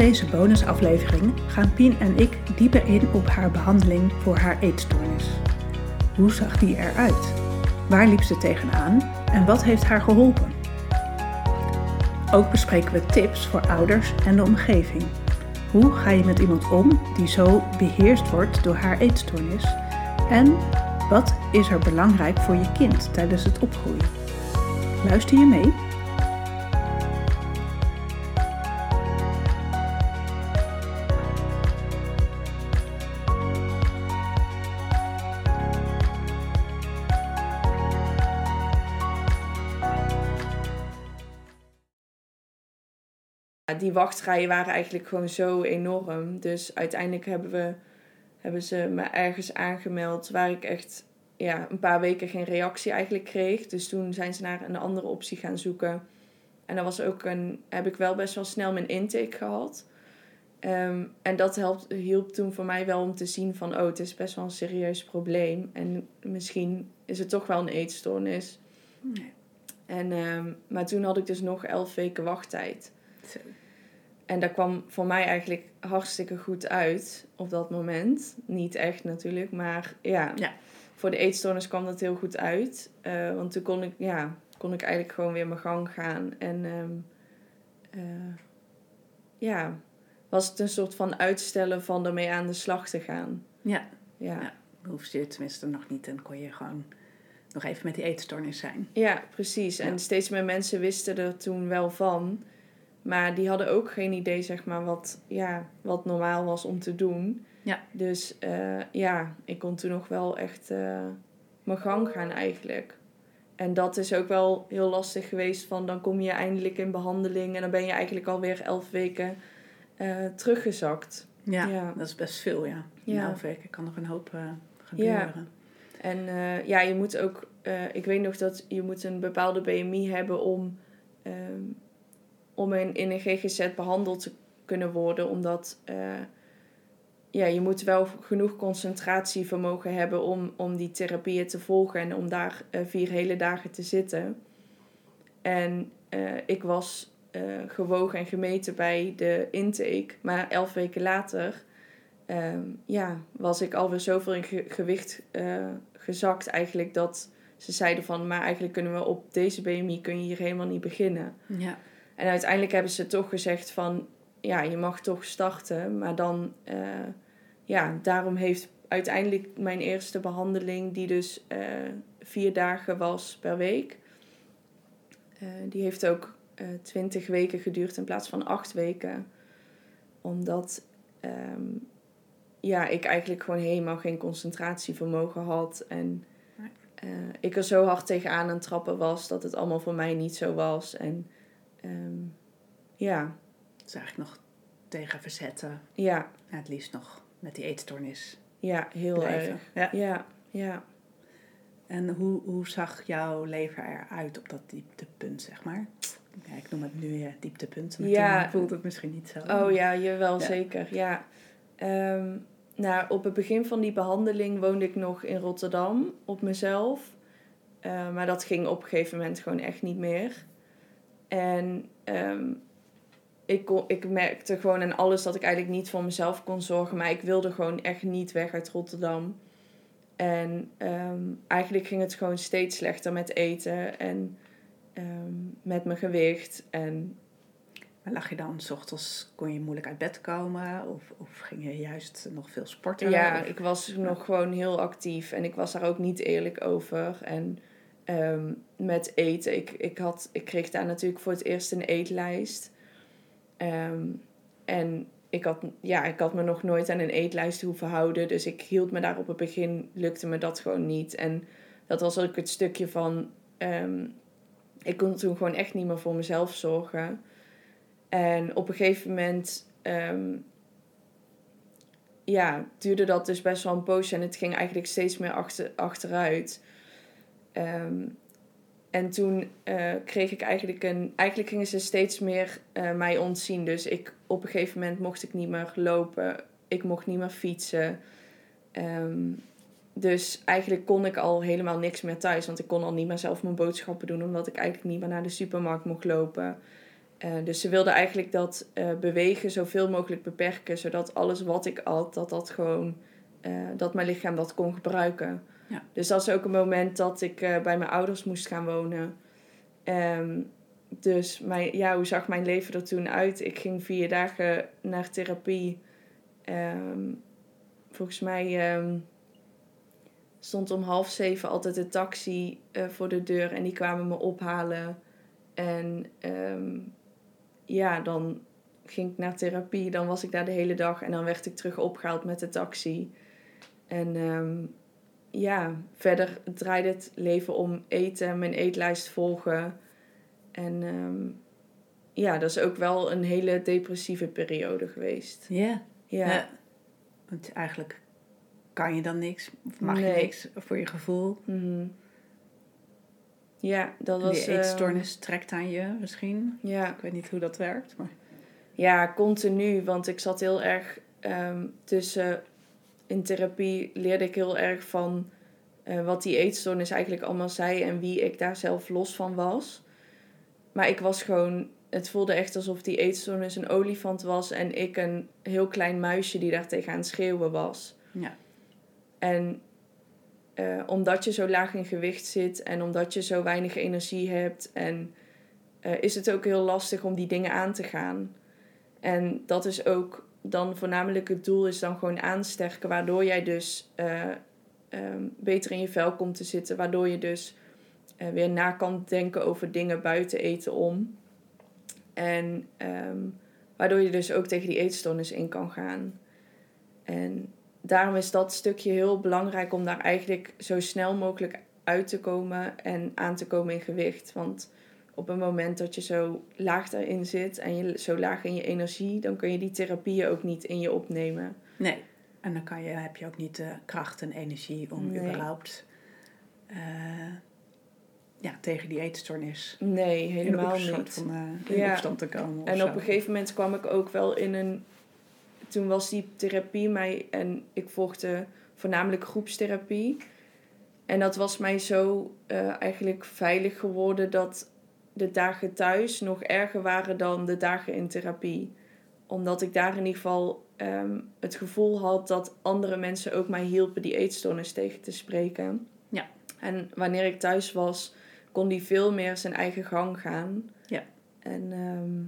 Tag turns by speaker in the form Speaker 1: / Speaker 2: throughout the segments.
Speaker 1: deze bonusaflevering gaan Pien en ik dieper in op haar behandeling voor haar eetstoornis. Hoe zag die eruit? Waar liep ze tegenaan en wat heeft haar geholpen? Ook bespreken we tips voor ouders en de omgeving. Hoe ga je met iemand om die zo beheerst wordt door haar eetstoornis? En wat is er belangrijk voor je kind tijdens het opgroeien? Luister je mee?
Speaker 2: Die wachtrijen waren eigenlijk gewoon zo enorm. Dus uiteindelijk hebben, we, hebben ze me ergens aangemeld waar ik echt ja, een paar weken geen reactie eigenlijk kreeg. Dus toen zijn ze naar een andere optie gaan zoeken. En dan was ook een, heb ik wel best wel snel mijn intake gehad. Ehm, en dat helpt, hielp toen voor mij wel om te zien van, oh, het is best wel een serieus probleem. En misschien is het toch wel een eetstoornis.
Speaker 1: Nee.
Speaker 2: En, ehm, maar toen had ik dus nog elf weken wachttijd. En dat kwam voor mij eigenlijk hartstikke goed uit op dat moment. Niet echt natuurlijk, maar ja,
Speaker 1: Ja.
Speaker 2: voor de eetstoornis kwam dat heel goed uit. Eh, want toen kon ik, ja, kon ik eigenlijk gewoon weer mijn gang gaan. En ehm, eh, ja, was het een soort van uitstellen van ermee aan de slag te gaan.
Speaker 1: Ja,
Speaker 2: Ja,
Speaker 1: Ja. hoefde je tenminste nog niet en kon je gewoon nog even met die eetstoornis zijn.
Speaker 2: ja precies.
Speaker 1: Ja.
Speaker 2: En steeds meer mensen wisten er toen wel van. Maar die hadden ook geen idee, zeg maar, wat, ja, wat normaal was om te doen.
Speaker 1: Ja.
Speaker 2: Dus eh, ja, ik kon toen nog wel echt eh, mijn gang gaan eigenlijk. En dat is ook wel heel lastig geweest. Van dan kom je eindelijk in behandeling en dan ben je eigenlijk alweer elf weken eh, teruggezakt.
Speaker 1: Ja,
Speaker 2: Ja.
Speaker 1: dat is best veel, ja. In
Speaker 2: Ja.
Speaker 1: elf weken kan nog een hoop gebeuren.
Speaker 2: En eh, ja, je moet ook, ik weet nog dat je moet een bepaalde BMI hebben om, ehm, om in, in een GGZ behandeld te kunnen worden. Omdat eh, ja, je moet wel genoeg concentratievermogen hebben om, om die therapieën te volgen en om daar eh, vier hele dagen te zitten. En eh, ik was gewogen en gemeten bij de intake, maar elf weken later ehm, ja, was ik alweer zoveel in ge- gewicht gezakt eigenlijk dat ze zeiden van, maar eigenlijk kunnen we op deze BMI kun je hier helemaal niet beginnen.
Speaker 1: Ja.
Speaker 2: En uiteindelijk hebben ze toch gezegd van, ja, je mag toch starten, maar dan, eh, ja, daarom heeft uiteindelijk mijn eerste behandeling, die dus eh, vier dagen was per week, eh, die heeft ook twintig weken geduurd in plaats van acht weken. Omdat ehm, ja, ik eigenlijk gewoon helemaal geen concentratievermogen had. En ik er zo hard tegenaan aan het trappen was dat het allemaal voor mij niet zo was. En ehm, ja,
Speaker 1: Dus eigenlijk nog tegen verzetten.
Speaker 2: ja,
Speaker 1: Ja, het liefst nog met die eetstoornis
Speaker 2: ja, heel
Speaker 1: blijven.
Speaker 2: erg.
Speaker 1: Ja.
Speaker 2: Ja, ja.
Speaker 1: En hoe, hoe zag jouw leven eruit op dat dieptepunt, zeg maar? Ja, ik noem het nu eh, dieptepunt, maar
Speaker 2: Ja.
Speaker 1: toen voelt het misschien niet zo.
Speaker 2: Oh ja, jawel,
Speaker 1: Ja.
Speaker 2: zeker. Ja. Ehm, nou, op het begin van die behandeling woonde ik nog in Rotterdam op mezelf. Eh, maar dat ging op een gegeven moment gewoon echt niet meer. En ehm, ik, kon, ik merkte gewoon aan alles dat ik eigenlijk niet voor mezelf kon zorgen. Maar ik wilde gewoon echt niet weg uit Rotterdam. En ehm, eigenlijk ging het gewoon steeds slechter met eten en ehm, met mijn gewicht. En
Speaker 1: Maar lag je dan, s ochtends kon je moeilijk uit bed komen? Of, of ging je juist nog veel sporten?
Speaker 2: Ja,
Speaker 1: Of-
Speaker 2: ik was nog gewoon heel actief en ik was daar ook niet eerlijk over. En ehm, met eten, ik, ik, had, ik kreeg daar natuurlijk voor het eerst een eetlijst. Ehm, en ik had, ja, ik had me nog nooit aan een eetlijst hoeven houden. Dus ik hield me daar op het begin, lukte me dat gewoon niet. En dat was ook het stukje van, ehm, ik kon toen gewoon echt niet meer voor mezelf zorgen. En op een gegeven moment ja, duurde dat dus best wel een poosje en het ging eigenlijk steeds meer achter, achteruit. Ehm, en toen eh, kreeg ik eigenlijk een. Eigenlijk gingen ze steeds meer eh, mij ontzien. Dus ik, op een gegeven moment mocht ik niet meer lopen. Ik mocht niet meer fietsen. Ehm, dus eigenlijk kon ik al helemaal niks meer thuis. Want ik kon al niet meer zelf mijn boodschappen doen. Omdat ik eigenlijk niet meer naar de supermarkt mocht lopen. Eh, dus ze wilde eigenlijk dat bewegen zoveel mogelijk beperken, zodat alles wat ik at, dat dat gewoon, eh, dat mijn lichaam dat kon gebruiken.
Speaker 1: Ja.
Speaker 2: Dus dat is ook een moment dat ik eh, bij mijn ouders moest gaan wonen. Ehm, dus mijn, ja, hoe zag mijn leven er toen uit? Ik ging vier dagen naar therapie. Ehm, volgens mij ehm, stond om half zeven altijd de taxi eh, voor de deur en die kwamen me ophalen. En ja, dan ging ik naar therapie. Dan was ik daar de hele dag en dan werd ik terug opgehaald met de taxi. En ehm, ja, verder draaide het leven om eten, mijn eetlijst volgen. En ehm, ja, dat is ook wel een hele depressieve periode geweest.
Speaker 1: Ja.
Speaker 2: Ja,
Speaker 1: Ja. Want eigenlijk kan je dan niks, of mag je niks voor je gevoel.
Speaker 2: Mhm. ja dat was...
Speaker 1: die
Speaker 2: ehm,
Speaker 1: eetstoornis trekt aan je misschien.
Speaker 2: ja.
Speaker 1: Ik weet niet hoe dat werkt, maar...
Speaker 2: Ja, continu. Want ik zat heel erg ehm, tussen. In therapie leerde ik heel erg van eh, wat die eetstoornis eigenlijk allemaal zei en wie ik daar zelf los van was. Maar ik was gewoon. Het voelde echt alsof die eetstoornis een olifant was en ik een heel klein muisje die daar tegen aan het schreeuwen was.
Speaker 1: Ja.
Speaker 2: En eh, omdat je zo laag in gewicht zit en omdat je zo weinig energie hebt, en, eh, is het ook heel lastig om die dingen aan te gaan. En dat is ook dan voornamelijk het doel, is dan gewoon aansterken, waardoor jij dus eh, ehm, beter in je vel komt te zitten, waardoor je dus eh, weer na kan denken over dingen buiten eten om. En ehm, waardoor je dus ook tegen die eetstoornis in kan gaan. En daarom is dat stukje heel belangrijk om daar eigenlijk zo snel mogelijk uit te komen en aan te komen in gewicht. Want op het moment dat je zo laag daarin zit en je zo laag in je energie, dan kun je die therapieën ook niet in je opnemen.
Speaker 1: Nee. En dan kan je, heb je ook niet de kracht en energie om
Speaker 2: Nee.
Speaker 1: überhaupt eh, ja, tegen die eetstoornis
Speaker 2: Nee, helemaal
Speaker 1: in, een
Speaker 2: niet.
Speaker 1: van, eh, in
Speaker 2: Ja.
Speaker 1: opstand te komen.
Speaker 2: En
Speaker 1: zo.
Speaker 2: op een gegeven moment kwam ik ook wel in een. Toen was die therapie mij. En ik volgde voornamelijk groepstherapie. En dat was mij zo eh, eigenlijk veilig geworden dat de dagen thuis nog erger waren dan de dagen in therapie. Omdat ik daar in ieder geval ehm, het gevoel had dat andere mensen ook mij hielpen die eetstoornis tegen te spreken.
Speaker 1: Ja.
Speaker 2: En wanneer ik thuis was, kon die veel meer zijn eigen gang gaan.
Speaker 1: Ja.
Speaker 2: En ehm,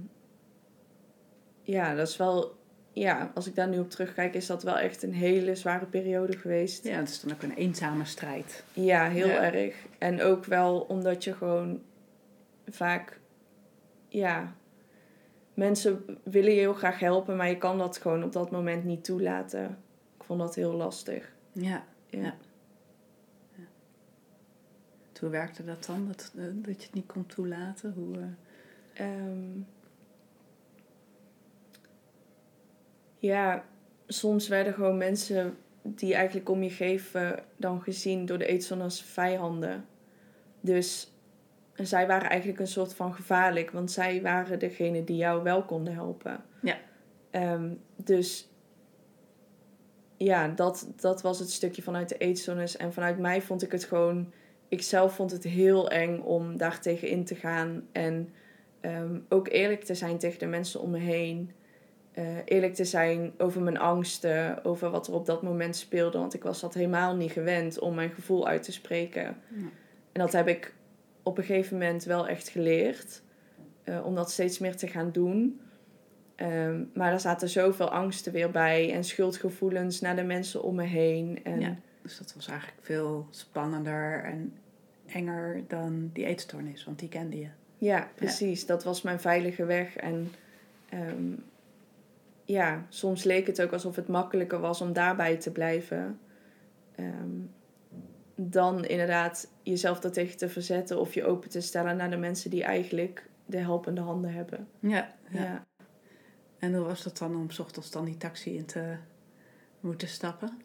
Speaker 2: ja, dat is wel, ja, als ik daar nu op terugkijk, is dat wel echt een hele zware periode geweest.
Speaker 1: Ja, het is dan ook een eenzame strijd.
Speaker 2: Ja, heel
Speaker 1: Ja.
Speaker 2: erg. En ook wel omdat je gewoon vaak, ja, mensen willen je heel graag helpen, maar je kan dat gewoon op dat moment niet toelaten. Ik vond dat heel lastig.
Speaker 1: Ja.
Speaker 2: Ja.
Speaker 1: Ja. Hoe werkte dat dan? Dat, eh, dat je het niet kon toelaten? Hoe, eh,
Speaker 2: Ehm, ja, soms werden gewoon mensen die eigenlijk om je geven dan gezien door de eetzone als vijanden. Dus zij waren eigenlijk een soort van gevaarlijk, want zij waren degene die jou wel konden helpen.
Speaker 1: Ja.
Speaker 2: Ehm, dus ja, dat, dat was het stukje vanuit de eetzones. En vanuit mij vond ik het gewoon... Ik zelf vond het heel eng om daar tegen in te gaan. En ehm, ook eerlijk te zijn tegen de mensen om me heen. Eh, eerlijk te zijn over mijn angsten, over wat er op dat moment speelde. Want ik was dat helemaal niet gewend om mijn gevoel uit te spreken.
Speaker 1: Ja.
Speaker 2: En dat heb ik op een gegeven moment wel echt geleerd. eh, om dat steeds meer te gaan doen. Ehm, maar daar zaten zoveel angsten weer bij. En schuldgevoelens naar de mensen om me heen. En
Speaker 1: Ja. Dus dat was eigenlijk veel spannender en enger dan die eetstoornis, want die kende je.
Speaker 2: Ja, precies. Dat was mijn veilige weg. En ehm, ja, soms leek het ook alsof het makkelijker was om daarbij te blijven. Ehm, dan inderdaad jezelf daartegen te verzetten of je open te stellen naar de mensen die eigenlijk de helpende handen hebben.
Speaker 1: Ja,
Speaker 2: Ja.
Speaker 1: En hoe was dat dan om 's ochtends dan die taxi in te moeten stappen?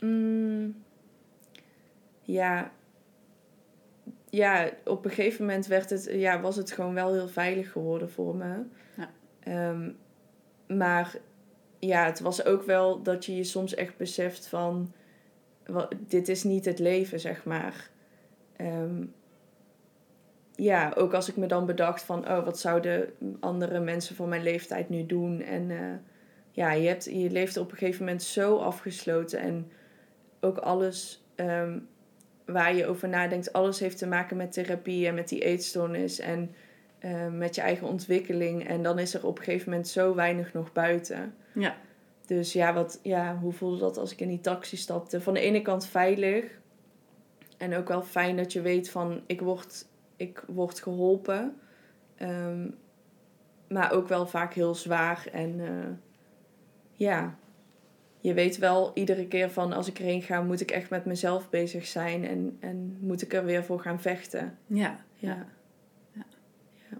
Speaker 2: Mm, ja. Ja, op een gegeven moment werd het, ja, was het gewoon wel heel veilig geworden voor me.
Speaker 1: Ja.
Speaker 2: Ehm, maar ja, het was ook wel dat je je soms echt beseft van... Dit is niet het leven, zeg maar. Ehm, ja, ook als ik me dan bedacht van, oh, wat zouden andere mensen van mijn leeftijd nu doen? En eh, ja, je, hebt, je leeft op een gegeven moment zo afgesloten en ook alles ehm, waar je over nadenkt, alles heeft te maken met therapie en met die eetstoornis en eh, met je eigen ontwikkeling. En dan is er op een gegeven moment zo weinig nog buiten.
Speaker 1: Ja.
Speaker 2: Dus ja, wat, ja, hoe voelde dat als ik in die taxi stapte? Van de ene kant veilig. En ook wel fijn dat je weet van ik word, ik word geholpen. Ehm, maar ook wel vaak heel zwaar. En eh, ja, je weet wel iedere keer van als ik erheen ga, moet ik echt met mezelf bezig zijn. En, en moet ik er weer voor gaan vechten.
Speaker 1: Ja,
Speaker 2: Ja.
Speaker 1: ja.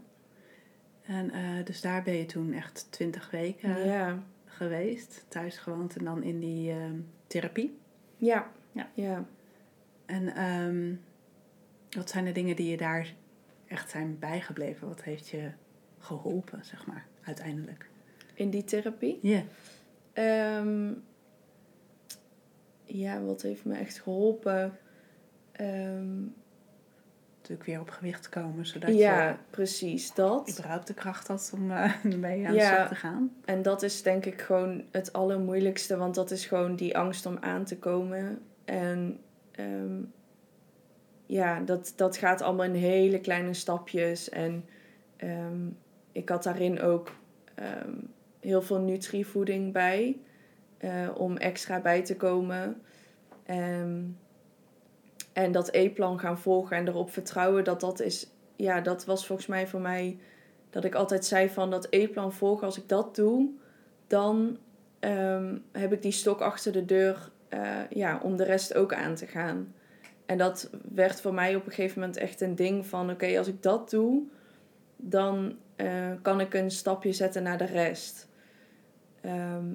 Speaker 1: En eh, dus daar ben je toen echt twintig weken
Speaker 2: Ja.
Speaker 1: Geweest, thuis gewoond en dan in die ehm, therapie.
Speaker 2: Ja.
Speaker 1: Ja.
Speaker 2: ja.
Speaker 1: En ehm, wat zijn de dingen die je daar echt zijn bijgebleven? Wat heeft je geholpen, zeg maar, uiteindelijk?
Speaker 2: In die therapie.
Speaker 1: Ja.
Speaker 2: Ehm, ja, wat heeft me echt geholpen?
Speaker 1: Natuurlijk weer op gewicht komen, zodat
Speaker 2: ja, precies
Speaker 1: je
Speaker 2: dat.
Speaker 1: überhaupt de kracht had om uh, ermee aan de
Speaker 2: Ja.
Speaker 1: slag te gaan.
Speaker 2: En dat is denk ik gewoon het allermoeilijkste, want dat is gewoon die angst om aan te komen. En ehm, ja, dat, dat gaat allemaal in hele kleine stapjes. En ehm, ik had daarin ook ehm, heel veel nutrievoeding bij, eh, om extra bij te komen. En dat eetplan gaan volgen en erop vertrouwen dat dat is, ja, dat was volgens mij voor mij dat ik altijd zei van dat eetplan volgen, als ik dat doe, dan ehm, heb ik die stok achter de deur eh, ja, om de rest ook aan te gaan. En dat werd voor mij op een gegeven moment echt een ding van oké, als ik dat doe, dan eh, kan ik een stapje zetten naar de rest. Ehm,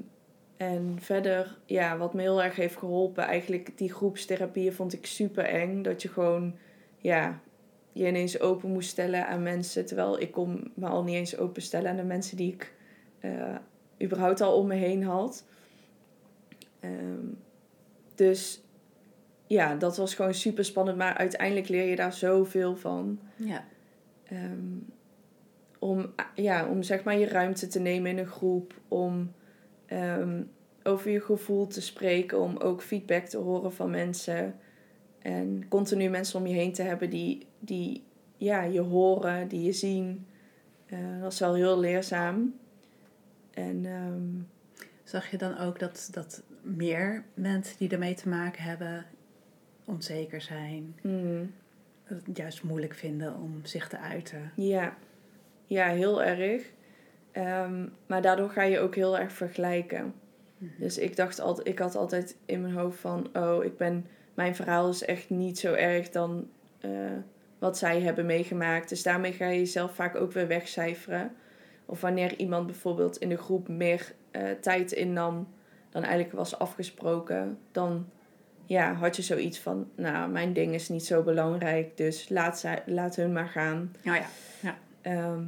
Speaker 2: en verder, ja, wat me heel erg heeft geholpen, eigenlijk die groepstherapieën vond ik super eng. Dat je gewoon, ja, je ineens open moest stellen aan mensen. Terwijl ik kon me al niet eens openstellen aan de mensen die ik eh, überhaupt al om me heen had. Ehm, dus ja, dat was gewoon super spannend. Maar uiteindelijk leer je daar zoveel van.
Speaker 1: Ja.
Speaker 2: Ehm, om, ja, om zeg maar je ruimte te nemen in een groep. Om ehm, over je gevoel te spreken. Om ook feedback te horen van mensen. En continu mensen om je heen te hebben die, die ja, je horen, die je zien. Eh, dat is wel heel leerzaam. En ehm,
Speaker 1: Zag je dan ook dat, dat meer mensen die ermee te maken hebben onzeker zijn,
Speaker 2: mm,
Speaker 1: het juist moeilijk vinden om zich te uiten?
Speaker 2: ja. ja, heel erg. Ehm, maar daardoor ga je ook heel erg vergelijken. Dus ik dacht altijd, ik had altijd in mijn hoofd van, oh, ik ben, mijn verhaal is echt niet zo erg dan eh, wat zij hebben meegemaakt. Dus daarmee ga je jezelf vaak ook weer wegcijferen. Of wanneer iemand bijvoorbeeld in de groep meer eh, tijd innam dan eigenlijk was afgesproken, dan ja, had je zoiets van, nou, mijn ding is niet zo belangrijk, dus laat, zij, laat hun maar gaan.
Speaker 1: Oh ja.
Speaker 2: Ehm,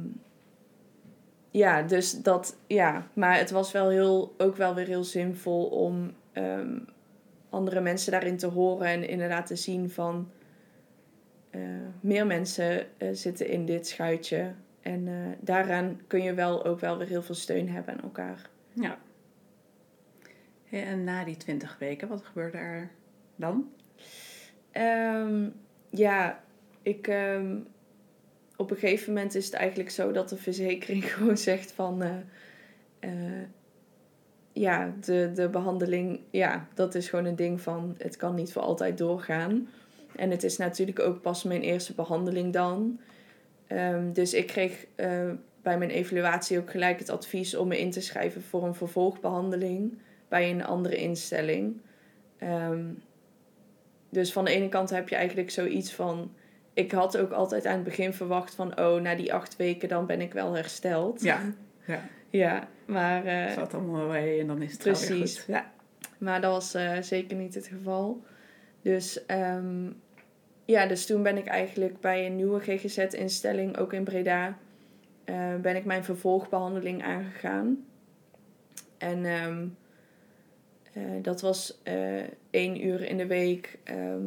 Speaker 2: ja, dus dat, ja. Maar het was wel heel, ook wel weer heel zinvol om ehm, andere mensen daarin te horen en inderdaad te zien van eh, meer mensen eh, zitten in dit schuitje. En eh, daaraan kun je wel ook wel weer heel veel steun hebben aan elkaar.
Speaker 1: Ja. Hey, En na die twintig weken, wat gebeurde er dan?
Speaker 2: Ehm, ja, ik. ehm, op een gegeven moment is het eigenlijk zo dat de verzekering gewoon zegt van. eh, eh, ja, de, de behandeling. Ja, dat is gewoon een ding van. Het kan niet voor altijd doorgaan. En het is natuurlijk ook pas mijn eerste behandeling dan. Ehm, dus ik kreeg eh, bij mijn evaluatie ook gelijk het advies om me in te schrijven voor een vervolgbehandeling bij een andere instelling. Ehm, dus van de ene kant heb je eigenlijk zoiets van. Ik had ook altijd aan het begin verwacht van, oh, na die acht weken dan ben ik wel hersteld.
Speaker 1: Ja. Ja.
Speaker 2: Ja, maar, eh,
Speaker 1: Zat allemaal mee en dan is het
Speaker 2: Precies.
Speaker 1: goed. Ja.
Speaker 2: maar dat was eh, zeker niet het geval. Dus ehm, ja, dus toen ben ik eigenlijk bij een nieuwe GGZ-instelling, ook in Breda, eh, ben ik mijn vervolgbehandeling aangegaan. En ehm, eh, dat was één uur in de week ehm,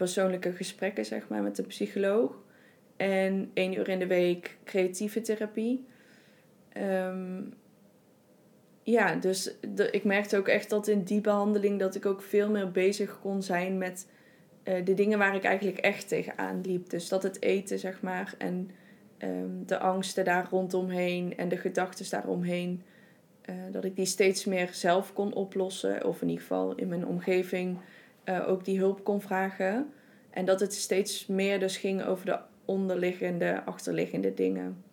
Speaker 2: persoonlijke gesprekken, zeg maar, met de psycholoog. en één uur in de week creatieve therapie. Ehm, ja, dus ik merkte ook echt dat in die behandeling dat ik ook veel meer bezig kon zijn met uh, de dingen waar ik eigenlijk echt tegenaan liep. Dus dat het eten, zeg maar, en ehm, de angsten daar rondomheen en de gedachten daaromheen. Uh, dat ik die steeds meer zelf kon oplossen, of in ieder geval in mijn omgeving uh, ook die hulp kon vragen. En dat het steeds meer dus ging over de onderliggende, achterliggende dingen.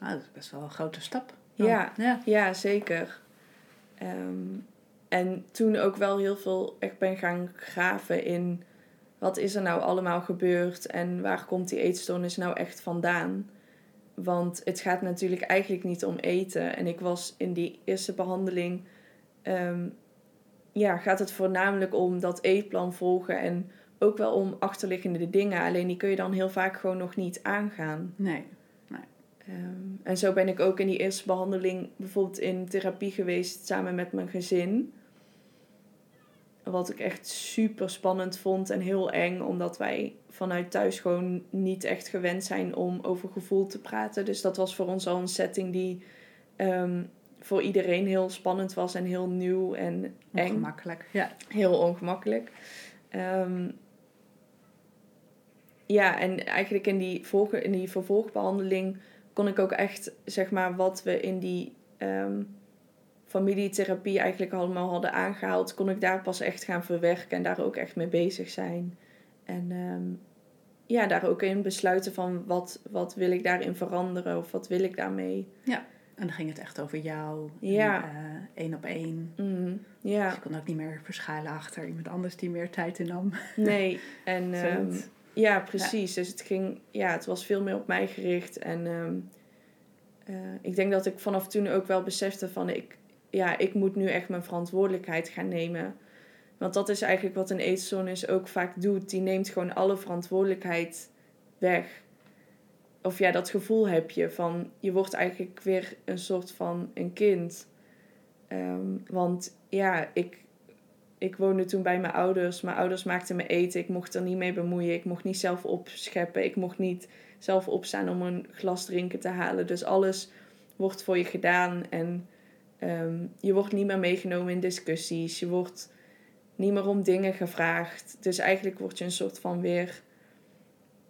Speaker 1: Ah, dat is best wel een grote stap.
Speaker 2: Ja, ja. ja zeker. Um, en toen ook wel heel veel echt ben gaan graven in wat is er nou allemaal gebeurd en waar komt die eetstoornis nou echt vandaan. Want het gaat natuurlijk eigenlijk niet om eten. En ik was in die eerste behandeling, um, ja, gaat het voornamelijk om dat eetplan volgen en ook wel om achterliggende dingen. Alleen die kun je dan heel vaak gewoon nog niet aangaan.
Speaker 1: Nee. nee.
Speaker 2: Um, en zo ben ik ook in die eerste behandeling bijvoorbeeld in therapie geweest samen met mijn gezin. Wat ik echt super spannend vond en heel eng, omdat wij vanuit thuis gewoon niet echt gewend zijn om over gevoel te praten. Dus dat was voor ons al een setting die um, voor iedereen heel spannend was en heel nieuw en eng.
Speaker 1: Ongemakkelijk, ja.
Speaker 2: Heel ongemakkelijk. Um, ja, en eigenlijk in die, volge, in die vervolgbehandeling kon ik ook echt, zeg maar, wat we in die um, familietherapie eigenlijk allemaal hadden aangehaald, kon ik daar pas echt gaan verwerken en daar ook echt mee bezig zijn. En um, ja, daar ook in besluiten van wat, wat wil ik daarin veranderen of wat wil ik daarmee.
Speaker 1: Ja, en dan ging het echt over jou.
Speaker 2: Ja.
Speaker 1: En, uh, één op één.
Speaker 2: Mm, ja.
Speaker 1: Dus je kon ook niet meer verschuilen achter iemand anders die meer tijd innam.
Speaker 2: Nee, en um, ja, precies. Ja. Dus het ging, ja, het was veel meer op mij gericht. En um, uh, ik denk dat ik vanaf toen ook wel besefte van ik, ja, ik moet nu echt mijn verantwoordelijkheid gaan nemen. Want dat is eigenlijk wat een eetstoornis ook vaak doet. Die neemt gewoon alle verantwoordelijkheid weg. Of ja, dat gevoel heb je van je wordt eigenlijk weer een soort van een kind. Um, want ja, ik, ik woonde toen bij mijn ouders. Mijn ouders maakten me eten. Ik mocht er niet mee bemoeien. Ik mocht niet zelf opscheppen. Ik mocht niet zelf opstaan om een glas drinken te halen. Dus alles wordt voor je gedaan. En um, je wordt niet meer meegenomen in discussies. Je wordt niet meer om dingen gevraagd. Dus eigenlijk word je een soort van weer.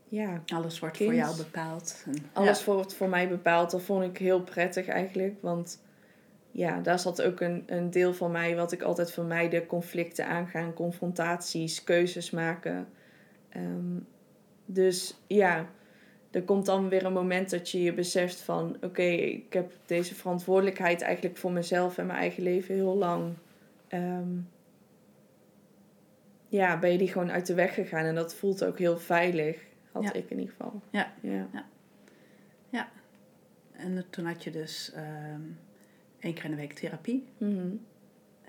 Speaker 2: Ja,
Speaker 1: Alles wordt kind. voor jou bepaald. En,
Speaker 2: Alles ja. wordt voor mij bepaald. Dat vond ik heel prettig eigenlijk. Want ja, daar zat ook een, een deel van mij wat ik altijd vermijde. Conflicten aangaan, confrontaties, keuzes maken. Um, dus ja, er komt dan weer een moment dat je je beseft van... Oké, okay, ik heb deze verantwoordelijkheid eigenlijk voor mezelf en mijn eigen leven heel lang... Um, ja, ben je die gewoon uit de weg gegaan. En dat voelt ook heel veilig, had
Speaker 1: ja.
Speaker 2: ik in ieder geval.
Speaker 1: Ja.
Speaker 2: ja.
Speaker 1: ja. ja. En toen had je dus um, één keer in de week therapie.
Speaker 2: Mm -hmm.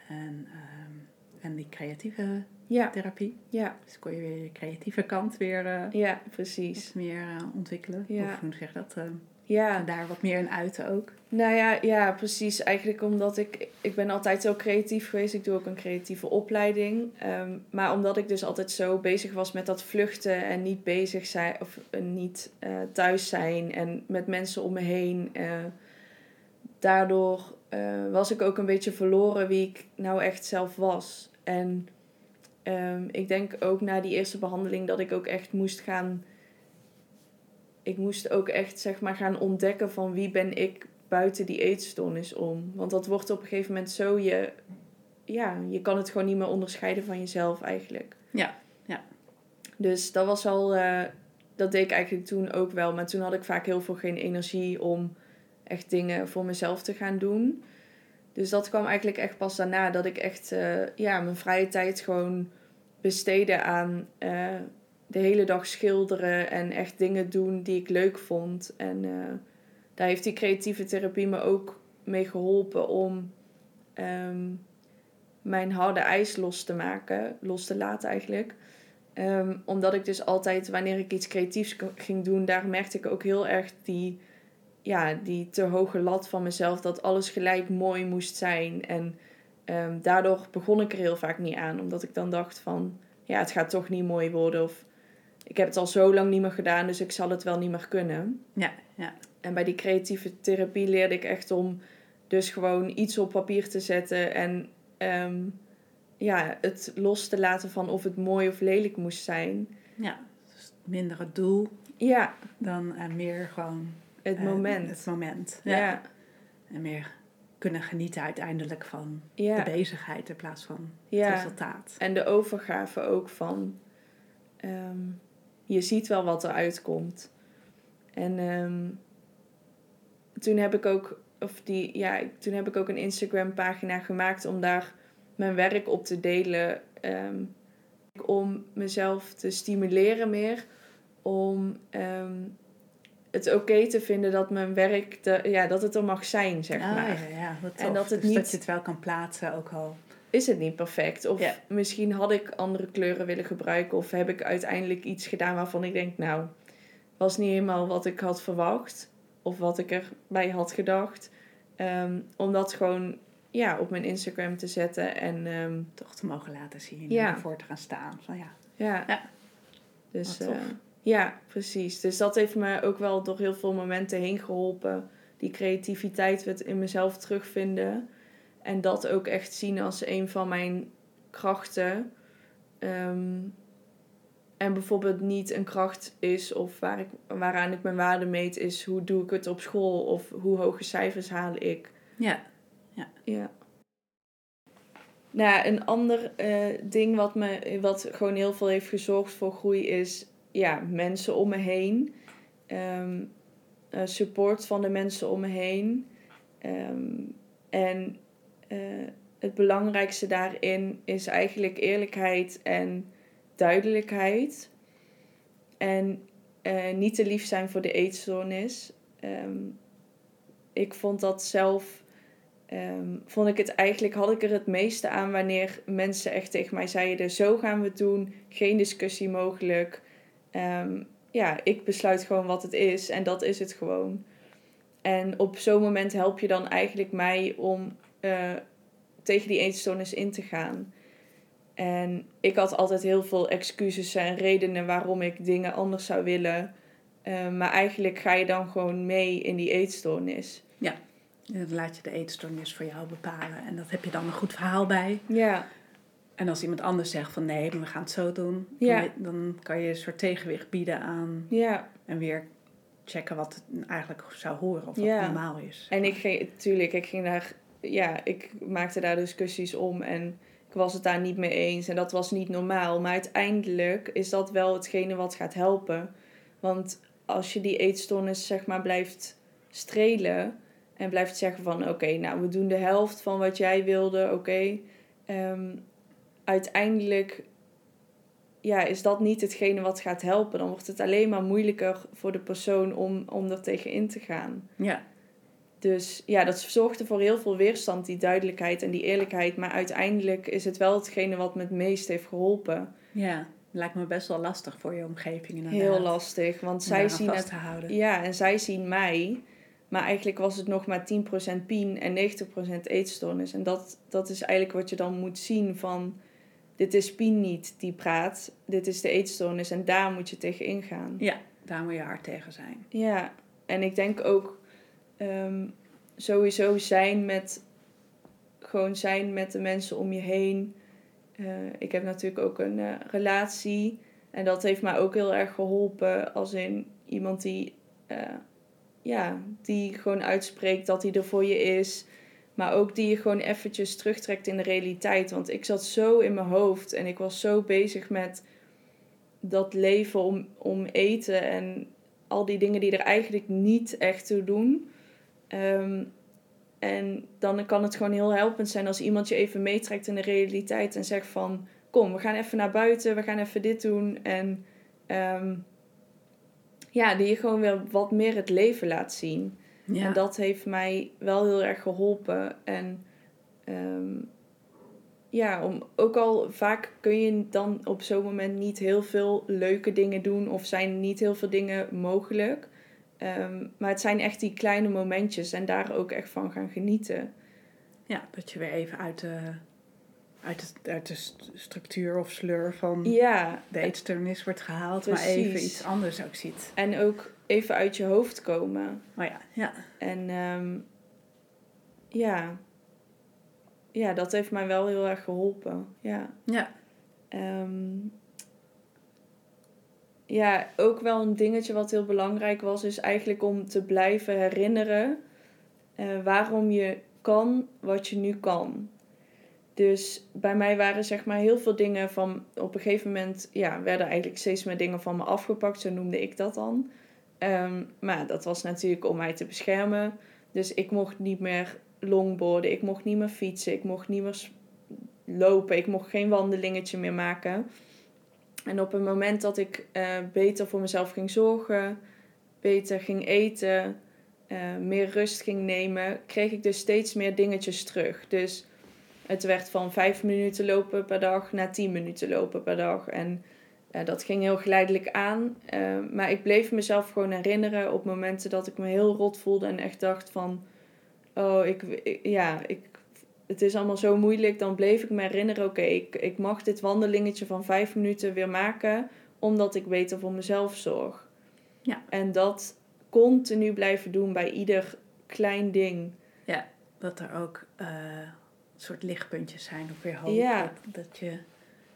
Speaker 1: En, um, en die creatieve
Speaker 2: ja.
Speaker 1: therapie.
Speaker 2: Ja.
Speaker 1: Dus kon je weer je creatieve kant weer uh,
Speaker 2: ja, precies.
Speaker 1: meer uh, ontwikkelen.
Speaker 2: Ja.
Speaker 1: Of hoe zeg je dat? Uh,
Speaker 2: ja.
Speaker 1: En daar wat meer in uiten ook.
Speaker 2: Nou ja, ja, precies. Eigenlijk omdat ik... Ik ben altijd zo creatief geweest. Ik doe ook een creatieve opleiding. Um, maar omdat ik dus altijd zo bezig was met dat vluchten... en niet bezig zijn... of uh, niet uh, thuis zijn... en met mensen om me heen... Uh, daardoor was ik ook een beetje verloren wie ik nou echt zelf was. En um, ik denk ook na die eerste behandeling... dat ik ook echt moest gaan ik moest ook echt zeg maar gaan ontdekken van wie ben ik buiten die eetstoornis om. Want dat wordt op een gegeven moment zo je... Ja, je kan het gewoon niet meer onderscheiden van jezelf eigenlijk.
Speaker 1: Ja, ja.
Speaker 2: Dus dat was al... Uh, dat deed ik eigenlijk toen ook wel. Maar toen had ik vaak heel veel geen energie om echt dingen voor mezelf te gaan doen. Dus dat kwam eigenlijk echt pas daarna. Dat ik echt uh, ja, mijn vrije tijd gewoon besteedde aan... Uh, de hele dag schilderen en echt dingen doen die ik leuk vond. En uh, daar heeft die creatieve therapie me ook mee geholpen om um, mijn harde ijs los te maken, los te laten eigenlijk. Um, omdat ik dus altijd, wanneer ik iets creatiefs ging doen, daar merkte ik ook heel erg die, ja, die te hoge lat van mezelf, dat alles gelijk mooi moest zijn. En um, daardoor begon ik er heel vaak niet aan, omdat ik dan dacht van, ja, het gaat toch niet mooi worden of ik heb het al zo lang niet meer gedaan, dus ik zal het wel niet meer kunnen.
Speaker 1: Ja, ja.
Speaker 2: En bij die creatieve therapie leerde ik echt om dus gewoon iets op papier te zetten en ehm, ja, het los te laten van of het mooi of lelijk moest zijn.
Speaker 1: Ja, dus minder het doel
Speaker 2: Ja,
Speaker 1: dan en meer gewoon
Speaker 2: het
Speaker 1: eh,
Speaker 2: moment.
Speaker 1: Het moment.
Speaker 2: ja.
Speaker 1: Ja. En meer kunnen genieten uiteindelijk van
Speaker 2: Ja.
Speaker 1: de bezigheid in plaats van
Speaker 2: Ja.
Speaker 1: het resultaat.
Speaker 2: En de overgave ook van ehm, je ziet wel wat eruit komt. En ehm, toen heb ik ook, of die, ja, toen heb ik ook een Instagram pagina gemaakt om daar mijn werk op te delen. ehm, om mezelf te stimuleren meer. Om ehm, het oké te vinden dat mijn werk, de, ja, dat het er mag zijn, zeg
Speaker 1: Ah,
Speaker 2: maar.
Speaker 1: ja, ja,
Speaker 2: En dat het
Speaker 1: Dus
Speaker 2: niet-
Speaker 1: dat je het wel kan plaatsen ook al.
Speaker 2: Is het niet perfect. Of
Speaker 1: Ja.
Speaker 2: misschien had ik andere kleuren willen gebruiken. Of heb ik uiteindelijk iets gedaan waarvan ik denk, nou, was niet helemaal wat ik had verwacht. Of wat ik erbij had gedacht. Ehm, om dat gewoon ja, op mijn Instagram te zetten. En ehm,
Speaker 1: Toch te mogen laten zien
Speaker 2: Ja.
Speaker 1: en ervoor te gaan staan. Van ja,
Speaker 2: ja.
Speaker 1: Ja.
Speaker 2: Dus eh, ja, precies. Dus dat heeft me ook wel door heel veel momenten heen geholpen. Die creativiteit het in mezelf terugvinden. En dat ook echt zien als een van mijn krachten. Ehm, en bijvoorbeeld niet een kracht is of waar ik, waaraan ik mijn waarde meet, is hoe doe ik het op school of hoe hoge cijfers haal ik.
Speaker 1: ja.
Speaker 2: Ja. Nou, ja, een ander eh, ding wat, me, wat gewoon heel veel heeft gezorgd voor groei is ja, mensen om me heen. Ehm, eh, support van de mensen om me heen. Ehm, en eh, het belangrijkste daarin is eigenlijk eerlijkheid en duidelijkheid. En eh, niet te lief zijn voor de eetstoornis. Ehm, ik vond dat zelf Ehm, vond ik het eigenlijk, had ik er het meeste aan wanneer mensen echt tegen mij zeiden: Zo gaan we het doen, geen discussie mogelijk. Ehm, ja, ik besluit gewoon wat het is en dat is het gewoon. En op zo'n moment help je dan eigenlijk mij om eh, tegen die eetstoornis in te gaan. En ik had altijd heel veel excuses en redenen waarom ik dingen anders zou willen. Ehm, maar eigenlijk ga je dan gewoon mee in die eetstoornis.
Speaker 1: En dan laat je de eetstoornis voor jou bepalen. En dat heb je dan een goed verhaal bij.
Speaker 2: Ja,
Speaker 1: En als iemand anders zegt van nee, we gaan het zo doen. Dan,
Speaker 2: Ja.
Speaker 1: dan kan je een soort tegenwicht bieden aan.
Speaker 2: ja.
Speaker 1: En weer checken wat het eigenlijk zou horen. Of wat
Speaker 2: Ja.
Speaker 1: normaal is.
Speaker 2: En ik ging, tuurlijk, ik ging daar, ja, ik maakte daar discussies om en ik was het daar niet mee eens en dat was niet normaal. Maar uiteindelijk is dat wel hetgene wat gaat helpen. Want als je die eetstoornis, zeg maar, blijft strelen en blijft zeggen van, oké, nou, we doen de helft van wat jij wilde, oké. Ehm, uiteindelijk, ja, is dat niet hetgene wat gaat helpen. Dan wordt het alleen maar moeilijker voor de persoon om, om er tegen in te gaan.
Speaker 1: Ja,
Speaker 2: Dus ja, dat zorgde voor heel veel weerstand, die duidelijkheid en die eerlijkheid. Maar uiteindelijk is het wel hetgene wat me het meest heeft geholpen.
Speaker 1: ja. Lijkt me best wel lastig voor je omgeving inderdaad.
Speaker 2: Heel lastig, want
Speaker 1: om
Speaker 2: zij zien het.
Speaker 1: te houden.
Speaker 2: Ja, en zij zien mij. Maar eigenlijk was het nog maar 10% pien en 90% eetstoornis. En dat, dat is eigenlijk wat je dan moet zien van... Dit is pien niet die praat, dit is de eetstoornis en daar moet je tegen ingaan.
Speaker 1: Ja, daar moet je hard tegen zijn.
Speaker 2: Ja, en ik denk ook ehm, sowieso zijn met gewoon zijn met de mensen om je heen. Eh, ik heb natuurlijk ook een eh, relatie en dat heeft mij ook heel erg geholpen als in iemand die eh, ja, die gewoon uitspreekt dat hij er voor je is. Maar ook die je gewoon eventjes terugtrekt in de realiteit. Want ik zat zo in mijn hoofd en ik was zo bezig met dat leven om, om eten en al die dingen die er eigenlijk niet echt toe doen. Ehm, en dan kan het gewoon heel helpend zijn als iemand je even meetrekt in de realiteit en zegt van... Kom, we gaan even naar buiten, we gaan even dit doen. En ehm, ja, die je gewoon weer wat meer het leven laat zien.
Speaker 1: Ja.
Speaker 2: En dat heeft mij wel heel erg geholpen. En ehm, ja, om, ook al vaak kun je dan op zo'n moment niet heel veel leuke dingen doen of zijn niet heel veel dingen mogelijk. Ehm, maar het zijn echt die kleine momentjes en daar ook echt van gaan genieten.
Speaker 1: ja, dat je weer even uit de, uit, de, uit de st- structuur of sleur van
Speaker 2: Ja,
Speaker 1: de eetstoornis wordt gehaald, maar
Speaker 2: Precies.
Speaker 1: even iets anders ook ziet.
Speaker 2: en ook even uit je hoofd komen.
Speaker 1: Oh ja, ja.
Speaker 2: En ehm, ja. ja, dat heeft mij wel heel erg geholpen. Ja.
Speaker 1: Ja,
Speaker 2: Ehm, ja, ook wel een dingetje wat heel belangrijk was, is eigenlijk om te blijven herinneren eh, waarom je kan wat je nu kan. Dus bij mij waren zeg maar heel veel dingen van op een gegeven moment, ja, werden eigenlijk steeds meer dingen van me afgepakt, zo noemde ik dat dan. Ehm, maar dat was natuurlijk om mij te beschermen. Dus ik mocht niet meer longboarden, ik mocht niet meer fietsen, ik mocht niet meer lopen, ik mocht geen wandelingetje meer maken. En op het moment dat ik eh, beter voor mezelf ging zorgen, beter ging eten, eh, meer rust ging nemen, kreeg ik dus steeds meer dingetjes terug. Dus het werd van vijf minuten lopen per dag naar tien minuten lopen per dag. En eh, dat ging heel geleidelijk aan. Maar ik bleef mezelf gewoon herinneren op momenten dat ik me heel rot voelde en echt dacht van... Oh, ik, ik- ja, ik, het is allemaal zo moeilijk. Dan bleef ik me herinneren, oké, ik, ik mag dit wandelingetje van vijf minuten weer maken... omdat ik beter voor mezelf zorg.
Speaker 1: Ja.
Speaker 2: En dat continu blijven doen bij ieder klein ding.
Speaker 1: dat er ook eh, soort lichtpuntjes zijn op weer hoop.
Speaker 2: Ja.
Speaker 1: Dat, dat je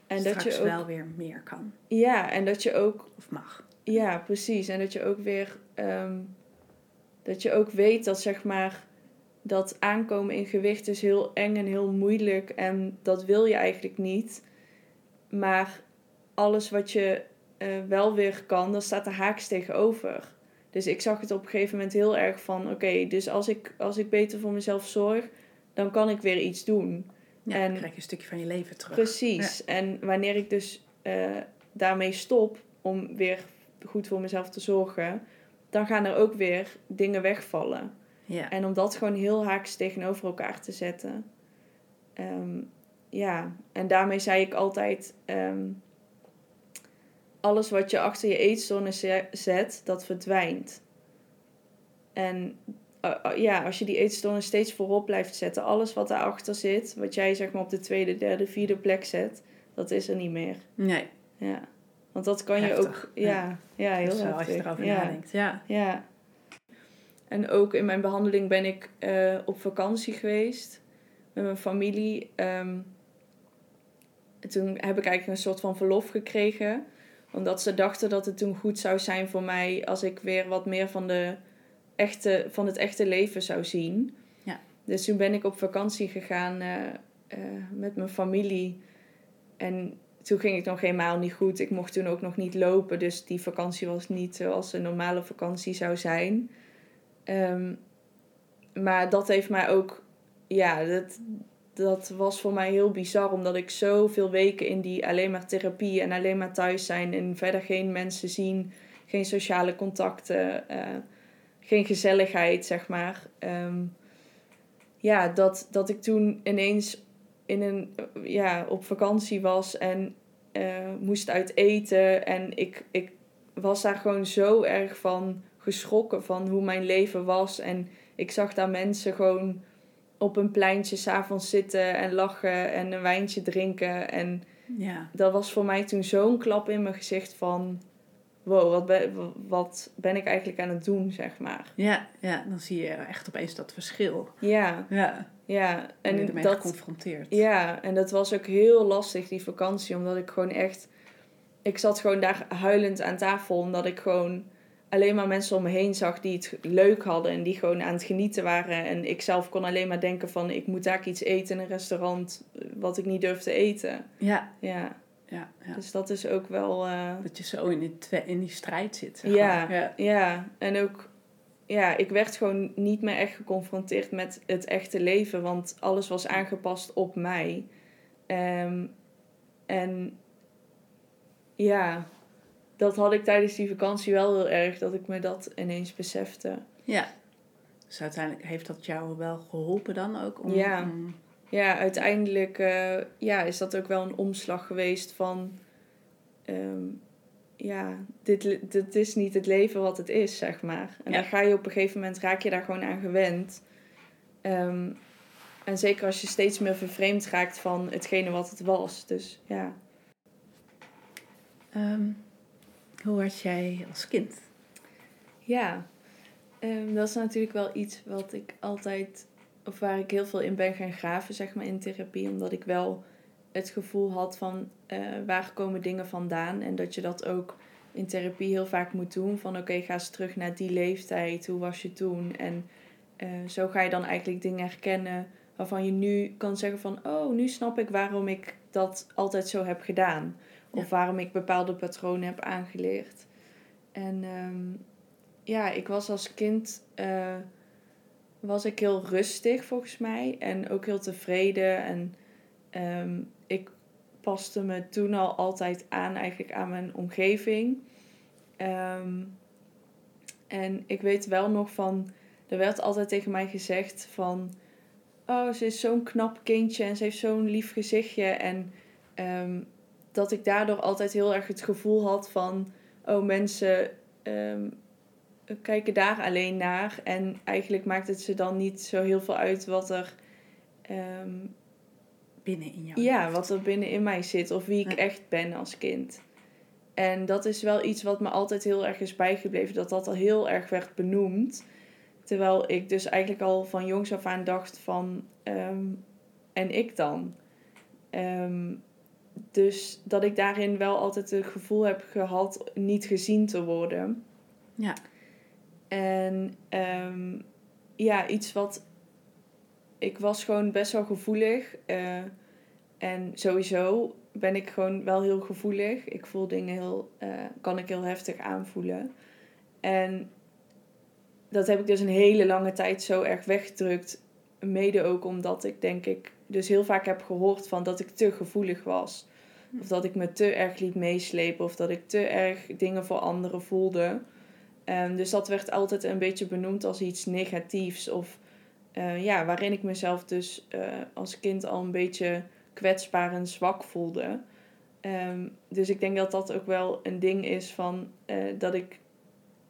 Speaker 2: En
Speaker 1: straks
Speaker 2: dat je ook,
Speaker 1: wel weer meer kan
Speaker 2: Ja, en dat je ook
Speaker 1: of mag.
Speaker 2: Ja, precies. En dat je ook weer ehm, dat je ook weet dat zeg maar dat aankomen in gewicht is heel eng en heel moeilijk en dat wil je eigenlijk niet. Maar alles wat je eh, wel weer kan, daar staat er haaks tegenover. Dus ik zag het op een gegeven moment heel erg van oké, dus als ik, als ik beter voor mezelf zorg, dan kan ik weer iets doen.
Speaker 1: Ja,
Speaker 2: En-
Speaker 1: dan krijg je een stukje van je leven terug.
Speaker 2: Precies. En wanneer ik dus eh, daarmee stop om weer goed voor mezelf te zorgen, dan gaan er ook weer dingen wegvallen.
Speaker 1: Ja.
Speaker 2: En om dat gewoon heel haaks tegenover elkaar te zetten. Ehm, ja, en daarmee zei ik altijd: ehm, alles wat je achter je ze- zet, dat verdwijnt. En eh, eh, ja, als je die eetstoornis steeds voorop blijft zetten, alles wat daarachter zit, wat jij zeg maar op de tweede, derde, vierde plek zet, dat is er niet meer.
Speaker 1: Nee,
Speaker 2: Ja. Want dat kan je ook. Ja, ja, heel heftig.
Speaker 1: als je erover
Speaker 2: ja.
Speaker 1: nadenkt. Ja.
Speaker 2: Ja. En ook in mijn behandeling ben ik eh, op vakantie geweest met mijn familie. Ehm, toen heb ik eigenlijk een soort van verlof gekregen. Omdat ze dachten dat het toen goed zou zijn voor mij als ik weer wat meer van, de echte, van het echte leven zou zien.
Speaker 1: Ja.
Speaker 2: Dus toen ben ik op vakantie gegaan eh, eh, met mijn familie. En toen ging het nog helemaal niet goed. Ik mocht toen ook nog niet lopen. Dus die vakantie was niet zoals een normale vakantie zou zijn. Ehm, maar dat heeft mij ook... Ja, dat, dat was voor mij heel bizar. Omdat ik zoveel weken in die alleen maar therapie en alleen maar thuis zijn. En verder geen mensen zien. Geen sociale contacten. eh, geen gezelligheid, zeg maar. Ehm, ja, dat, dat ik toen ineens in een, ja, op vakantie was en eh, moest uit eten. En ik, ik was daar gewoon zo erg van geschrokken van hoe mijn leven was. En ik zag daar mensen gewoon op een pleintje s'avonds zitten en lachen en een wijntje drinken. En
Speaker 1: ja.
Speaker 2: dat was voor mij toen zo'n klap in mijn gezicht van... Wow, wat ben, wat ben ik eigenlijk aan het doen, zeg maar.
Speaker 1: Ja, ja, dan zie je echt opeens dat verschil.
Speaker 2: Ja,
Speaker 1: Ja,
Speaker 2: ja.
Speaker 1: en ermee
Speaker 2: dat,
Speaker 1: geconfronteerd.
Speaker 2: Ja, en dat was ook heel lastig, die vakantie. Omdat ik gewoon echt... Ik zat gewoon daar huilend aan tafel. Omdat ik gewoon alleen maar mensen om me heen zag die het leuk hadden. En die gewoon aan het genieten waren. En ik zelf kon alleen maar denken van... Ik moet daar iets eten in een restaurant eh, wat ik niet durfde eten.
Speaker 1: Ja,
Speaker 2: Ja,
Speaker 1: ja, ja.
Speaker 2: dus dat is ook wel... eh,
Speaker 1: Dat je zo in die, in die strijd zit. Zeg
Speaker 2: Ja.
Speaker 1: maar. ja.
Speaker 2: Ja, en ook, ja, ik werd gewoon niet meer echt geconfronteerd met het echte leven, want alles was aangepast op mij. Ehm, en ja, dat had ik tijdens die vakantie wel heel erg, dat ik me dat ineens besefte.
Speaker 1: Ja. Dus uiteindelijk heeft dat jou wel geholpen dan ook? Om,
Speaker 2: Ja.
Speaker 1: om-
Speaker 2: Ja, uiteindelijk eh, ja, is dat ook wel een omslag geweest van, ehm, ja, dit, dit is niet het leven wat het is, zeg maar. En
Speaker 1: Ja.
Speaker 2: dan ga je op een gegeven moment, raak je daar gewoon aan gewend. Ehm, en zeker als je steeds meer vervreemd raakt van hetgene wat het was. Dus ja.
Speaker 1: Ehm, hoe was jij als kind?
Speaker 2: Ja, ehm, dat is natuurlijk wel iets wat ik altijd, of waar ik heel veel in ben gaan graven, zeg maar, in therapie. Omdat ik wel het gevoel had van uh, waar komen dingen vandaan. En dat je dat ook in therapie heel vaak moet doen. Van oké, ga eens terug naar die leeftijd. Hoe was je toen? En uh, zo ga je dan eigenlijk dingen herkennen waarvan je nu kan zeggen van... Oh, nu snap ik waarom ik dat altijd zo heb gedaan. Of waarom ik bepaalde patronen heb aangeleerd. En um, ja, ik was als kind... Uh, was ik heel rustig volgens mij. En ook heel tevreden. En um, ik paste me toen al altijd aan eigenlijk aan mijn omgeving. Um, en ik weet wel nog van, er werd altijd tegen mij gezegd van, oh ze is zo'n knap kindje en ze heeft zo'n lief gezichtje. En dat ik daardoor altijd heel erg het gevoel had van, oh mensen um, kijken daar alleen naar. En eigenlijk maakt het ze dan niet zo heel veel uit wat er um,
Speaker 1: binnen in jou
Speaker 2: Ja, wat er binnen in mij zit of wie ik echt ben als kind. En dat is wel iets wat me altijd heel erg is bijgebleven, dat dat al heel erg werd benoemd. Terwijl ik dus eigenlijk al van jongs af aan dacht van, um, en ik dan? Um, dus dat ik daarin wel altijd het gevoel heb gehad niet gezien te worden. Ja. En um, ja, iets wat ik was gewoon best wel gevoelig. Uh, en sowieso ben ik gewoon wel heel gevoelig. Ik voel dingen heel, uh, kan ik heel heftig aanvoelen. En dat heb ik dus een hele lange tijd zo erg weggedrukt. Mede ook omdat ik denk ik dus heel vaak heb gehoord van dat ik te gevoelig was. Of dat ik me te erg liet meeslepen. Of dat ik te erg dingen voor anderen voelde. Um, dus dat werd altijd een beetje benoemd als iets negatiefs. Of uh, ja, waarin ik mezelf dus uh, als kind al een beetje kwetsbaar en zwak voelde. Um, dus ik denk dat dat ook wel een ding is van uh, dat ik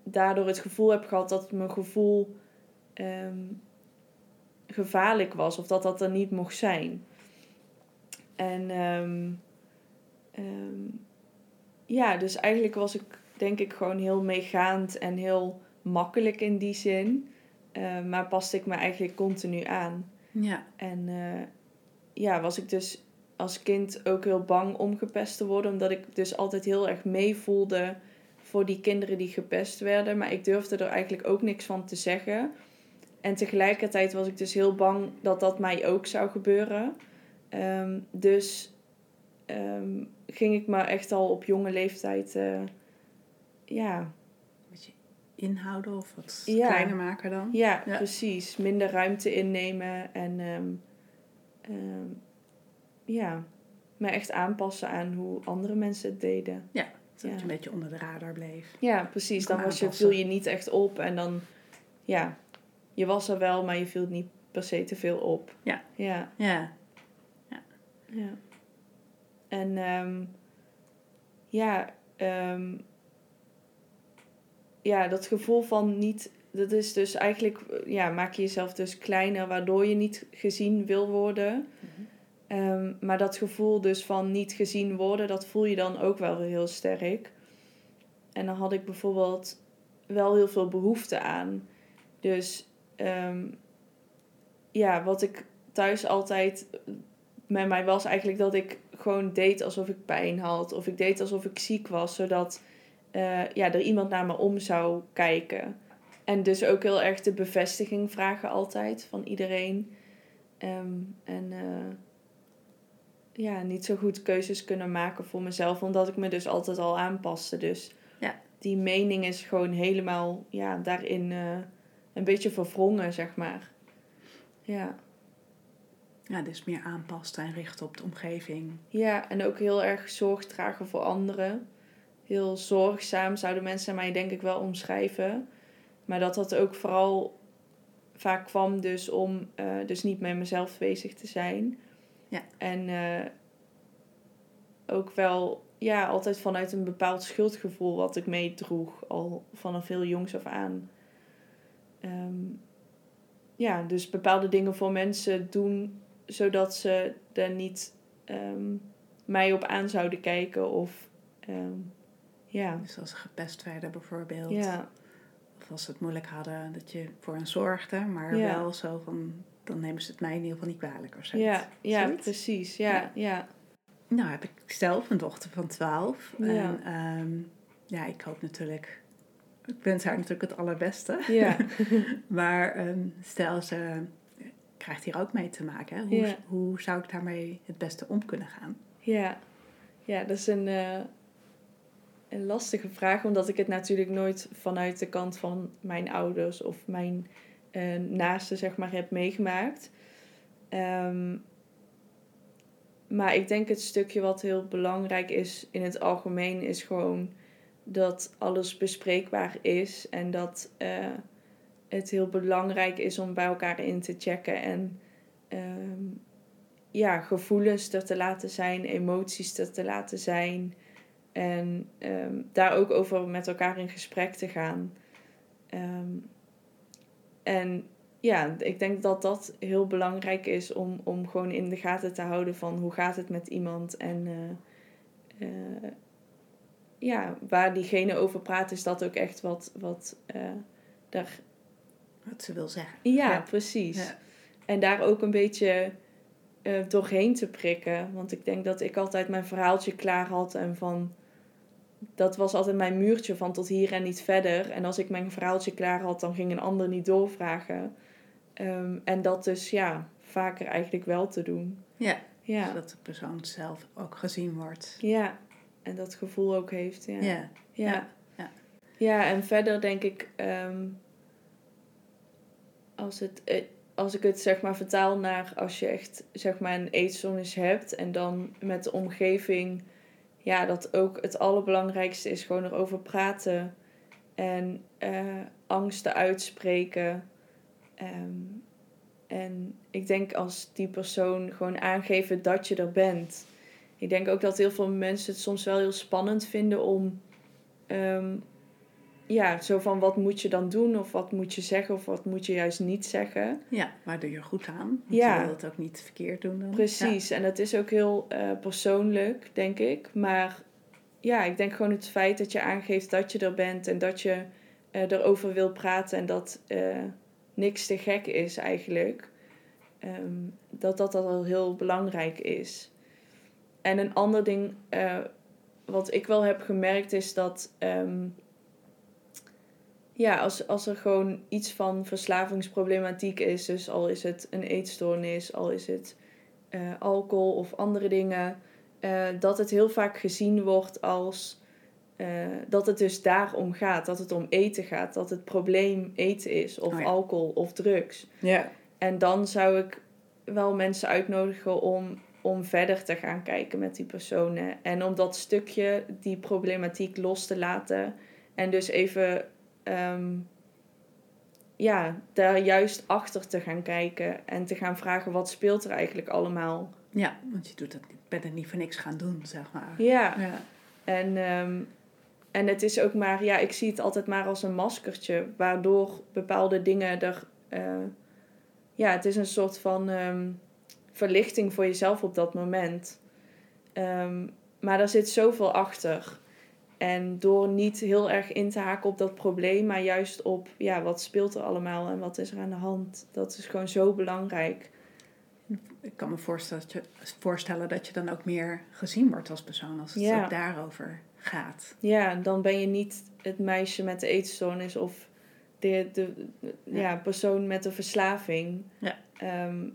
Speaker 2: daardoor het gevoel heb gehad dat mijn gevoel um, gevaarlijk was of dat dat er niet mocht zijn. En um, ja, dus eigenlijk was ik denk ik gewoon heel meegaand en heel makkelijk in die zin. Uh, maar paste ik me eigenlijk continu aan. Ja. En uh, ja, was ik dus als kind ook heel bang om gepest te worden. Omdat ik dus altijd heel erg meevoelde voor die kinderen die gepest werden. Maar ik durfde er eigenlijk ook niks van te zeggen. En tegelijkertijd was ik dus heel bang dat dat mij ook zou gebeuren. Um, dus um, ging ik me echt al op jonge leeftijd... Uh, ja,
Speaker 1: inhouden of wat kleiner maken dan.
Speaker 2: Ja, precies. Minder ruimte innemen en um, um, ja, me echt aanpassen aan hoe andere mensen het deden.
Speaker 1: Ja, dat je een beetje onder de radar bleef.
Speaker 2: Ja, precies. Dan was je, viel je niet echt op en dan, ja, je was er wel, maar je viel niet per se te veel op. Ja. Ja. Ja. Ja. ja. En um, ja, um, ja, dat gevoel van niet. Dat is dus eigenlijk, ja, maak je jezelf dus kleiner, waardoor je niet gezien wil worden. Mm maar dat gevoel dus van niet gezien worden, dat voel je dan ook wel heel sterk. En dan had ik bijvoorbeeld wel heel veel behoefte aan. Dus um, ja, wat ik thuis altijd met mij was eigenlijk dat ik gewoon deed alsof ik pijn had. Of ik deed alsof ik ziek was, zodat uh, ja, er iemand naar me om zou kijken. En dus ook heel erg de bevestiging vragen altijd van iedereen. Um, en uh, ja, niet zo goed keuzes kunnen maken voor mezelf, omdat ik me dus altijd al aanpaste. Dus ja. die mening is gewoon helemaal ja, daarin uh, een beetje verwrongen, zeg maar. Ja.
Speaker 1: Ja, dus meer aanpassen en richten op de omgeving.
Speaker 2: Ja, en ook heel erg zorg dragen voor anderen heel zorgzaam, zouden mensen mij denk ik wel omschrijven. Maar dat dat ook vooral vaak kwam dus om uh, dus niet met mezelf bezig te zijn. Ja. En uh, ook wel ja, altijd vanuit een bepaald schuldgevoel wat ik meedroeg, al vanaf heel jongs af aan. Um, ja, dus bepaalde dingen voor mensen doen zodat ze er niet ehm, mij op aan zouden kijken of ehm, ja.
Speaker 1: Dus als ze gepest werden bijvoorbeeld.
Speaker 2: Ja.
Speaker 1: Of als ze het moeilijk hadden, dat je voor hen zorgde, maar
Speaker 2: Ja.
Speaker 1: wel zo van, dan nemen ze het mij in ieder geval niet kwalijk of zo.
Speaker 2: Ja, ja,
Speaker 1: Zoiets?
Speaker 2: precies. Ja,
Speaker 1: Ja.
Speaker 2: ja.
Speaker 1: Nou heb ik zelf een dochter van 12.
Speaker 2: Ja.
Speaker 1: En ehm, ja, ik hoop natuurlijk, ik wens haar natuurlijk het allerbeste.
Speaker 2: Ja.
Speaker 1: maar ehm, stel ze krijgt hier ook mee te maken. Hè? Hoe,
Speaker 2: Ja.
Speaker 1: hoe zou ik daarmee het beste om kunnen gaan?
Speaker 2: Ja, ja dat is een, eh, een lastige vraag, omdat ik het natuurlijk nooit vanuit de kant van mijn ouders of mijn eh naasten, zeg maar, heb meegemaakt. Ehm, maar ik denk het stukje wat heel belangrijk is in het algemeen, is gewoon dat alles bespreekbaar is en dat eh, het heel belangrijk is om bij elkaar in te checken en ehm, ja, gevoelens er te laten zijn, emoties er te laten zijn. En ehm, daar ook over met elkaar in gesprek te gaan. Ehm, en ja, ik denk dat dat heel belangrijk is om, om gewoon in de gaten te houden van hoe gaat het met iemand. En eh, eh, ja, waar diegene over praat, is dat ook echt wat, wat eh, daar
Speaker 1: Wat ze wil zeggen.
Speaker 2: ja,
Speaker 1: Ja.
Speaker 2: precies.
Speaker 1: Ja.
Speaker 2: En daar ook een beetje eh, doorheen te prikken. Want ik denk dat ik altijd mijn verhaaltje klaar had en van. Dat was altijd mijn muurtje van tot hier en niet verder. En als ik mijn verhaaltje klaar had, dan ging een ander niet doorvragen. Ehm, en dat dus ja, vaker eigenlijk wel te doen.
Speaker 1: Ja,
Speaker 2: Ja,
Speaker 1: zodat de persoon zelf ook gezien wordt.
Speaker 2: ja. En dat gevoel ook heeft. Ja.
Speaker 1: Ja,
Speaker 2: Ja.
Speaker 1: Ja.
Speaker 2: Ja, en verder denk ik, ehm, als, het, eh, als ik het zeg maar vertaal naar als je echt zeg maar een eetstoornis hebt en dan met de omgeving, ja, dat ook het allerbelangrijkste is gewoon erover praten en eh, angsten uitspreken. Ehm, en ik denk als die persoon gewoon aangeven dat je er bent. Ik denk ook dat heel veel mensen het soms wel heel spannend vinden om Ehm, ja, zo van wat moet je dan doen of wat moet je zeggen of wat moet je juist niet zeggen.
Speaker 1: ja waar doe je goed aan? Want
Speaker 2: Ja.
Speaker 1: je wil het ook niet verkeerd doen dan.
Speaker 2: Precies, en dat is ook heel eh, persoonlijk, denk ik. Maar ja, ik denk gewoon het feit dat je aangeeft dat je er bent en dat je eh, erover wil praten en dat eh, niks te gek is eigenlijk. Ehm, dat dat al heel belangrijk is. En een ander ding eh, wat ik wel heb gemerkt is dat ehm, ja, als, als er gewoon iets van verslavingsproblematiek is, dus al is het een eetstoornis, al is het eh, alcohol of andere dingen, eh, dat het heel vaak gezien wordt als dat het dus daarom gaat, dat het om eten gaat, dat het probleem eten is, of
Speaker 1: Oh ja.
Speaker 2: alcohol of drugs.
Speaker 1: Ja.
Speaker 2: En dan zou ik wel mensen uitnodigen om, om verder te gaan kijken met die personen. En om dat stukje, die problematiek los te laten. En dus even, ehm, ja, daar juist achter te gaan kijken. En te gaan vragen, wat speelt er eigenlijk allemaal?
Speaker 1: ja, want je doet het niet voor niks gaan doen, zeg maar.
Speaker 2: Ja,
Speaker 1: Ja.
Speaker 2: en, ehm, en het is ook maar, ja, ik zie het altijd maar als een maskertje. Waardoor bepaalde dingen er, eh, ja, het is een soort van ehm, verlichting voor jezelf op dat moment. Ehm, maar er zit zoveel achter. En door niet heel erg in te haken op dat probleem, maar juist op, ja, wat speelt er allemaal en wat is er aan de hand. Dat is gewoon zo belangrijk.
Speaker 1: Ik kan me voorstellen dat, je, voorstellen dat je dan ook meer gezien wordt als persoon als het
Speaker 2: Ja.
Speaker 1: ook daarover gaat.
Speaker 2: Ja, dan ben je niet het meisje met de eetstoornis of de, de, de- ja.
Speaker 1: Ja.
Speaker 2: persoon met de verslaving.
Speaker 1: Ja.
Speaker 2: Ehm,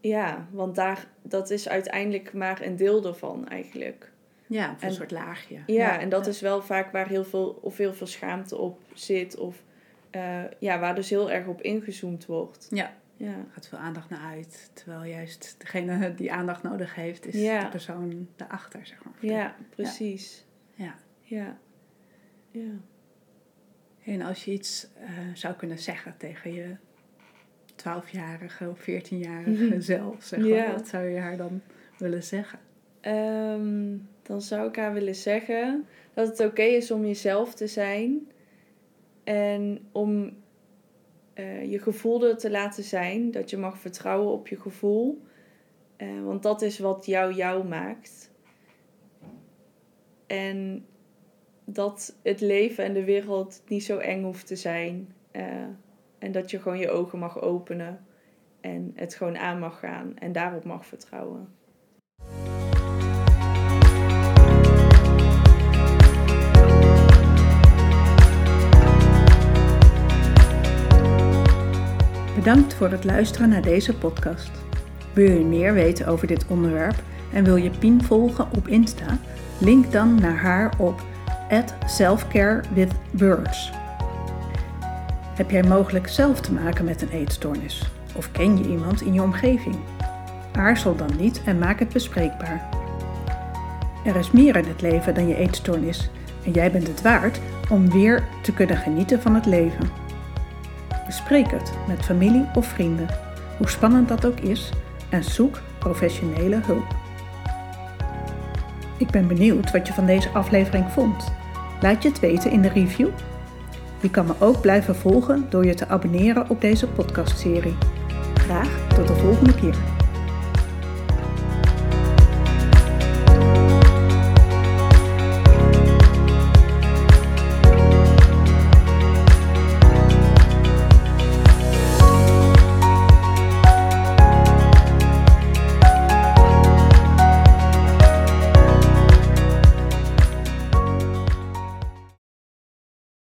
Speaker 2: ja, want daar, dat is uiteindelijk maar een deel ervan eigenlijk.
Speaker 1: Ja, een
Speaker 2: En-
Speaker 1: soort laagje.
Speaker 2: Ja, en dat is wel vaak waar heel veel, of heel veel schaamte op zit. Of eh, ja, waar dus heel erg op ingezoomd wordt.
Speaker 1: Ja.
Speaker 2: Ja,
Speaker 1: Er gaat veel aandacht naar uit. Terwijl juist degene die aandacht nodig heeft, is
Speaker 2: Ja.
Speaker 1: de persoon daarachter, zeg maar.
Speaker 2: ja precies.
Speaker 1: Ja.
Speaker 2: Ja. Ja.
Speaker 1: En als je iets eh, zou kunnen zeggen tegen je 12-jarige of 14-jarige
Speaker 2: Mhm.
Speaker 1: zelf, zeg maar,
Speaker 2: Ja.
Speaker 1: wat zou je haar dan willen zeggen?
Speaker 2: Ehm, dan zou ik haar willen zeggen dat het oké is om jezelf te zijn. En om je gevoel er te laten zijn. Dat je mag vertrouwen op je gevoel. want dat is wat jou jou maakt. En dat het leven en de wereld niet zo eng hoeft te zijn. En dat je gewoon je ogen mag openen. En het gewoon aan mag gaan. En daarop mag vertrouwen.
Speaker 1: Bedankt voor het luisteren naar deze podcast. Wil je meer weten over dit onderwerp en wil je Pien volgen op Insta? Link dan naar haar op selfcarewithwords. Heb jij mogelijk zelf te maken met een eetstoornis? Of ken je iemand in je omgeving? Aarzel dan niet en maak het bespreekbaar. Er is meer in het leven dan je eetstoornis en jij bent het waard om weer te kunnen genieten van het leven. Bespreek het met familie of vrienden, hoe spannend dat ook is, en zoek professionele hulp. Ik ben benieuwd wat je van deze aflevering vond. Laat je het weten in de review. Je kan me ook blijven volgen door je te abonneren op deze podcastserie. Graag tot de volgende keer.